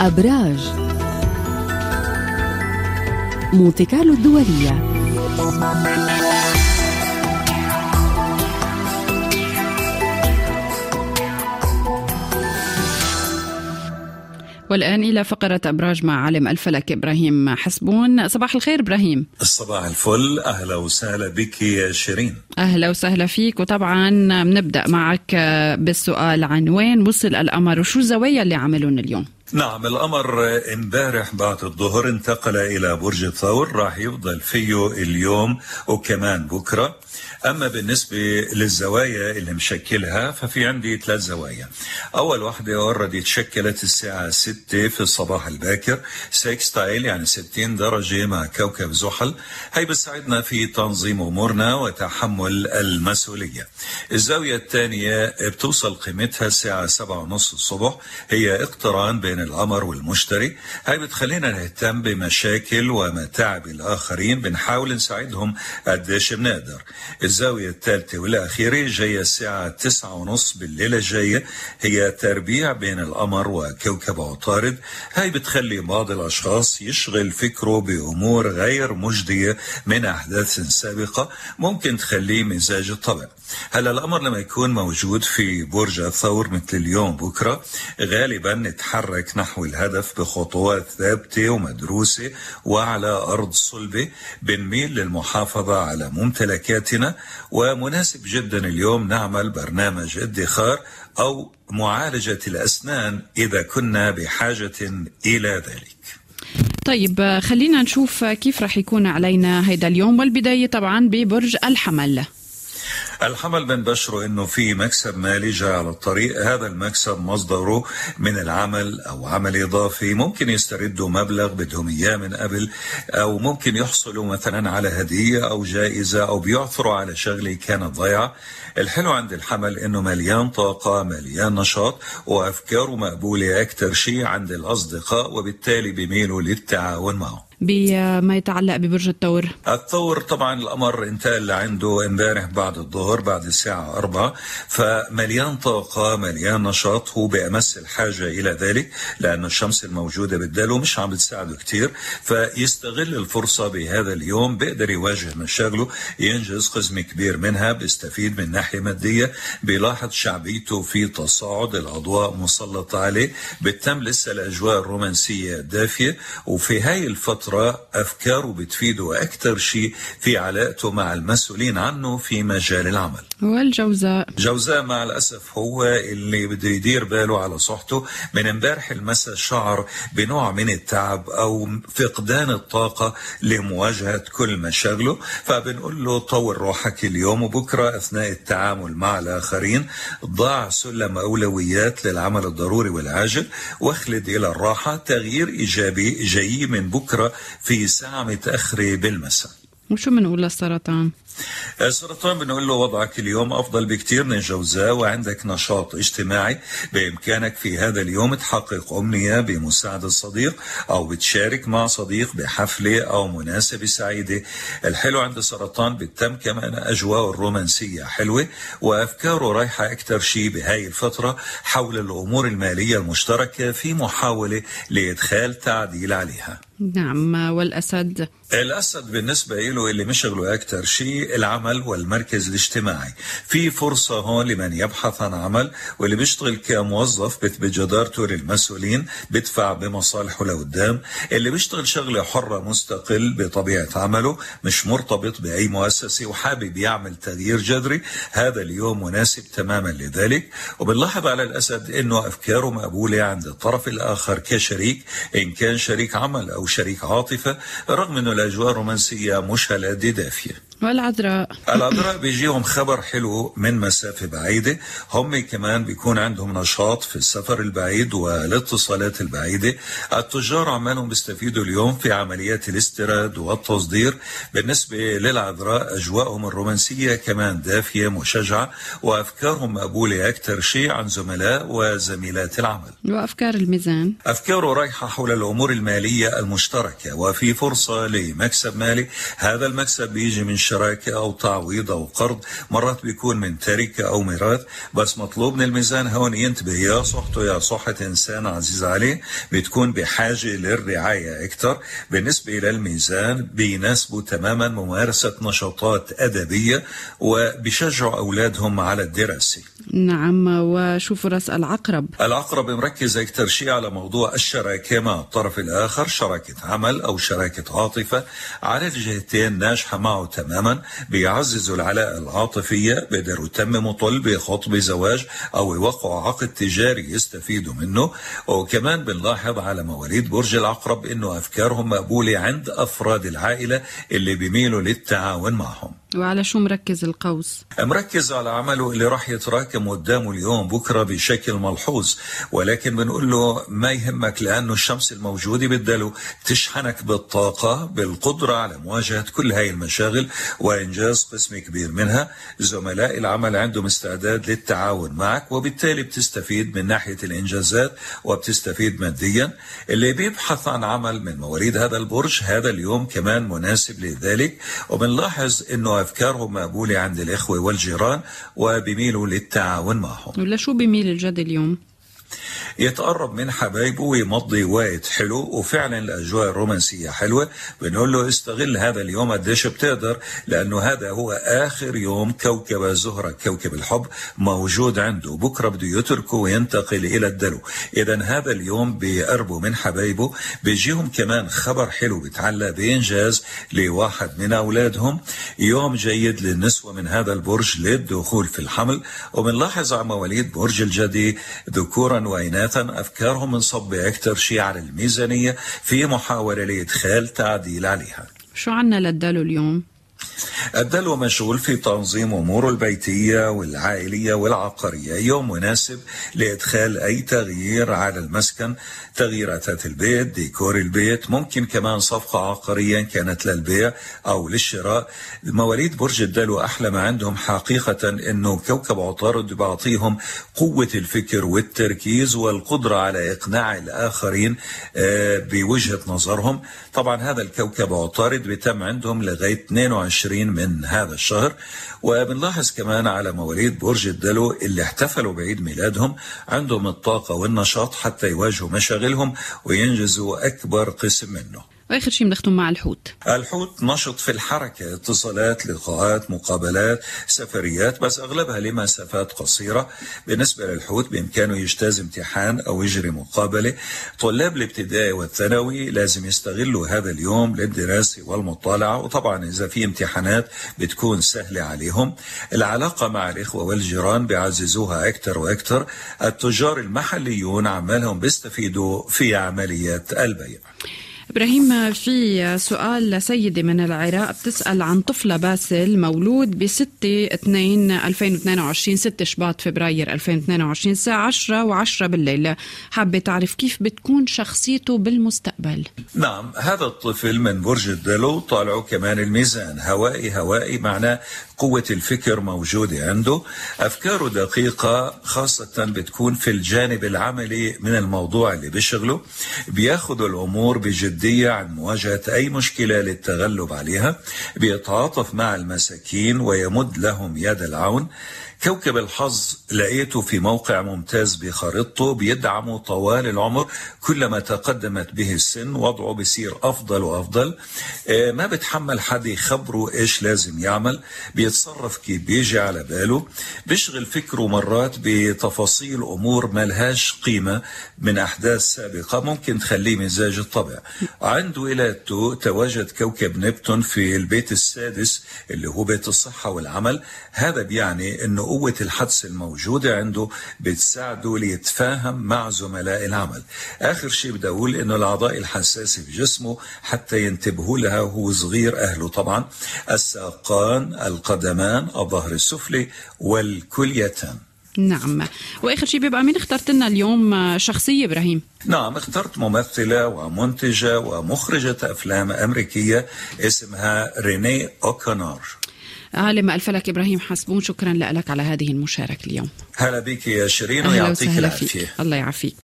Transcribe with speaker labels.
Speaker 1: أبراج. مونتي كارلو الدولية. والآن إلى فقرة أبراج مع عالم الفلك إبراهيم حسبون. صباح الخير إبراهيم.
Speaker 2: صباح الفل. أهلا وسهلا بك يا شيرين.
Speaker 1: أهلا وسهلا فيك. وطبعا بنبدأ معك بالسؤال عن وين وصل القمر وشو الزوايا اللي عملون اليوم؟
Speaker 2: نعم القمر امبارح بعد الظهر انتقل إلى برج الثور راح يفضل فيه اليوم وكمان بكرة. أما بالنسبة للزوايا اللي مشكلها ففي عندي ثلاث زوايا. أول واحدة already تشكلت الساعة 6 في الصباح الباكر sextile يعني 60 درجة مع كوكب زحل. هي بتساعدنا في تنظيم أمورنا وتحمل المسؤولية. الزاوية الثانية بتوصل قيمتها الساعة 7 ونص الصبح هي اقتران بين بين القمر والمشتري هاي بتخلينا نهتم بمشاكل ومتاعب الآخرين بنحاول نساعدهم قديش بنقدر. الزاوية الثالثة والأخيرة جاية الساعة تسعة ونص بالليلة الجاية هي تربيع بين القمر وكوكب عطارد. هاي بتخلي بعض الأشخاص يشغل فكره بأمور غير مجدية من أحداث سابقة ممكن تخليه مزاج الطبع هلا الأمر لما يكون موجود في برج الثور مثل اليوم بكرة غالبا نتحرك نتحرك نحو الهدف بخطوات ثابتة ومدروسة وعلى أرض صلبة بنميل للمحافظة على ممتلكاتنا. ومناسب جدا اليوم نعمل برنامج ادخار أو معالجة الأسنان إذا كنا بحاجة إلى ذلك.
Speaker 1: طيب خلينا نشوف كيف رح يكون علينا هيدا اليوم والبداية طبعا ببرج الحمل.
Speaker 2: الحمل بنبشره إنه في مكسب مالي جاي على الطريق. هذا المكسب مصدره من العمل أو عمل إضافي. ممكن يستردوا مبلغ بدهم إياه من قبل أو ممكن يحصلوا مثلا على هدية أو جائزة أو بيعثروا على شغلة كانت ضيعه الحلو عند الحمل إنه مليان طاقة مليان نشاط وافكاره مقبولة أكثر شيء عند الأصدقاء وبالتالي بيميلوا للتعاون معه
Speaker 1: بما يتعلق ببرج الثور
Speaker 2: الثور طبعا القمر انتقل لعنده امبارح بعد الظهر بعد الساعة أربعة. فمليان طاقة مليان نشاط هو بأمس الحاجة إلى ذلك لأنه الشمس الموجودة بالدلو مش عم بتساعده كتير. فيستغل الفرصة بهذا اليوم بيقدر يواجه مشاغله ينجز قسم كبير منها بيستفيد من ناحية مادية بيلاحظ شعبيته في تصاعد الأضواء مسلطة عليه. بتتم لسه الأجواء الرومانسية دافية وفي هاي الفترة فترة أفكاره بتفيده أكثر شيء في علاقته مع المسؤولين عنه في مجال العمل.
Speaker 1: والجوزاء.
Speaker 2: جوزاء مع الأسف هو اللي بده يدير باله على صحته. من امبارح المساء شعر بنوع من التعب أو فقدان الطاقة لمواجهة كل مشاغله فبنقول له طور روحك اليوم وبكرة أثناء التعامل مع الآخرين. ضع سلم أولويات للعمل الضروري والعاجل واخلد إلى الراحة. تغيير إيجابي جاي من بكرة في ساعة متأخرة بالمساء.
Speaker 1: وشو بنقول للسرطان؟
Speaker 2: السرطان بنقول له وضعك اليوم أفضل بكثير من الجوزاء وعندك نشاط اجتماعي بإمكانك في هذا اليوم تحقق أمنية بمساعدة صديق أو بتشارك مع صديق بحفلة أو مناسبة سعيدة. الحلو عند السرطان بتتم كمان أجواء الرومانسية حلوة وأفكاره رايحة أكثر شيء بهاي الفترة حول الأمور المالية المشتركة في محاولة لإدخال تعديل عليها.
Speaker 1: نعم والأسد؟
Speaker 2: الأسد بالنسبة له اللي مشغله أكثر شيء العمل والمركز الاجتماعي. في فرصة هون لمن يبحث عن عمل واللي بيشتغل كموظف بثبت جدارته للمسؤولين بدفع بمصالحه لقدام. اللي بيشتغل شغلة حرة مستقل بطبيعة عمله مش مرتبط بأي مؤسسة وحابب يعمل تغيير جذري. هذا اليوم مناسب تماما لذلك. وبنلاحظ على الأسد أنه أفكاره مقبولة عند الطرف الآخر كشريك إن كان شريك عمل أو شريك عاطفة رغم أنه الأجواء الرومانسية مش هالقد دافية
Speaker 1: والعذراء.
Speaker 2: العذراء بيجيهم خبر حلو من مسافة بعيدة. هم كمان بيكون عندهم نشاط في السفر البعيد والاتصالات البعيدة. التجار عمالهم بيستفيدوا اليوم في عمليات الاستيراد والتصدير. بالنسبة للعذراء أجواءهم الرومانسية كمان دافية مشجعة وأفكارهم مقبولة أكثر شيء عن زملاء وزميلات العمل.
Speaker 1: وأفكار الميزان.
Speaker 2: أفكاره رايحة حول الأمور المالية المشتركة وفي فرصة لمكسب مالي. هذا المكسب بيجي من شراكة أو تعويض أو قرض مرات بيكون من تركة أو ميراث بس مطلوب من الميزان هون ينتبه. يا صحته يا صحة إنسان عزيز عليه بتكون بحاجة للرعاية أكثر بالنسبة للميزان بيناسبوا تماما ممارسة نشاطات أدبية وبيشجعوا أولادهم على الدراسة.
Speaker 1: نعم وشو فرص العقرب.
Speaker 2: العقرب مركز أكثر شيء على موضوع الشراكة مع الطرف الآخر شراكة عمل أو شراكة عاطفة. على الجهتين ناجحة معه تماما بيعززوا العلاقة العاطفية بيقدروا يتمموا طلب خطبة زواج أو يوقعوا عقد تجاري يستفيدوا منه. وكمان بنلاحظ على مواليد برج العقرب إنه أفكارهم مقبولة عند أفراد العائلة اللي بيميلوا للتعاون معهم.
Speaker 1: وعلى شو مركز القوس؟
Speaker 2: مركز على عمله اللي راح يتراكم قدامه اليوم بكرة بشكل ملحوظ ولكن بنقول له ما يهمك لأنه الشمس الموجودة بدله تشحنك بالطاقة بالقدرة على مواجهة كل هاي المشاغل وإنجاز قسم كبير منها. زملاء العمل عندهم استعداد للتعاون معك وبالتالي بتستفيد من ناحية الإنجازات وبتستفيد ماديا. اللي بيبحث عن عمل من مواليد هذا البرج هذا اليوم كمان مناسب لذلك. وبنلاحظ إنه افكارهم مقبوله عند الإخوة والجيران وبيميلوا للتعاون معهم.
Speaker 1: ولا شو بيميل الجد اليوم؟
Speaker 2: يتقرب من حبايبه ويمضي وقت حلو وفعلا الأجواء الرومانسية حلوة. بنقول له استغل هذا اليوم قديش بتقدر لأنه هذا هو آخر يوم كوكب الزهرة كوكب الحب موجود عنده. بكرة بده يتركه وينتقل إلى الدلو. اذا هذا اليوم بيقربوا من حبايبه. بيجيهم كمان خبر حلو بيتعلق بانجاز لواحد من أولادهم. يوم جيد للنسوة من هذا البرج للدخول في الحمل. وبنلاحظ على مواليد برج الجدي ذكورا واناثا افكارهم منصبه أكثر شيء على الميزانية في محاولة لإدخال تعديل عليها.
Speaker 1: شو عنا للدلو اليوم؟
Speaker 2: الدلو مشغول في تنظيم أموره البيتية والعائلية والعقارية. يوم مناسب لإدخال أي تغيير على المسكن. تغيير أثاث البيت ديكور البيت ممكن كمان صفقة عقارية كانت للبيع أو للشراء. مواليد برج الدلو أحلى ما عندهم حقيقة أنه كوكب عطارد بيعطيهم قوة الفكر والتركيز والقدرة على إقناع الآخرين بوجهة نظرهم. طبعا هذا الكوكب عطارد بيتم عندهم لغاية 22 من هذا الشهر. وبنلاحظ كمان على مواليد برج الدلو اللي احتفلوا بعيد ميلادهم عندهم الطاقة والنشاط حتى يواجهوا مشاغلهم وينجزوا أكبر قسم منه.
Speaker 1: وآخر شيء بنختم مع الحوت.
Speaker 2: الحوت نشط في الحركة اتصالات لقاءات مقابلات سفريات بس أغلبها لمسافات قصيرة. بالنسبة للحوت بإمكانه يجتاز امتحان أو يجري مقابلة. طلاب الابتدائي والثانوي لازم يستغلوا هذا اليوم للدراسة والمطالعة. وطبعا إذا في امتحانات بتكون سهلة عليهم. العلاقة مع الإخوة والجيران بيعززوها أكثر وأكثر. التجار المحليون عمالهم بيستفيدوا في عمليات البيع.
Speaker 1: إبراهيم في سؤال لسيده من العراق بتسأل عن طفلة باسل مولود ب 6 2 2022 6 شباط فبراير 2022 الساعة 10 و10 بالليل. حابة تعرف كيف بتكون شخصيته بالمستقبل؟
Speaker 2: نعم هذا الطفل من برج الدلو طالعه كمان الميزان هوائي هوائي معناه قوة الفكر موجودة عنده. أفكاره دقيقة خاصة بتكون في الجانب العملي من الموضوع اللي بيشغله بياخد الأمور بجدية عن مواجهة أي مشكلة للتغلب عليها. بيتعاطف مع المساكين ويمد لهم يد العون. كوكب الحظ لقيته في موقع ممتاز بخريطته بيدعمه طوال العمر. كلما تقدمت به السن وضعه بيصير أفضل وأفضل. ما بتحمل حد يخبره إيش لازم يعمل. بيتصرف كيف بيجي على باله. بيشغل فكره مرات بتفاصيل أمور ملهاش قيمة من أحداث سابقة ممكن تخليه مزاج الطبع عنده ولادته تواجد كوكب نبتون في البيت السادس اللي هو بيت الصحة والعمل. هذا بيعني أنه قوة الحدس الموجودة عنده بتساعده ليتفاهم مع زملاء العمل. آخر شيء بدي أقول أنه الأعضاء الحساسة في جسمه حتى ينتبهوا لها وهو صغير أهله. طبعا الساقان القدمان الظهر السفلي والكليتان.
Speaker 1: نعم. وآخر شيء بيبقى مين اخترت لنا اليوم؟ شخصية إبراهيم.
Speaker 2: نعم اخترت ممثلة ومنتجة ومخرجة أفلام أمريكية اسمها ريني اوكونور
Speaker 1: عالم الفلك إبراهيم حسبون. شكرا لك على هذه المشاركة اليوم.
Speaker 2: هلا بك يا شيرين ويعطيك العافية.
Speaker 1: الله يعافيك.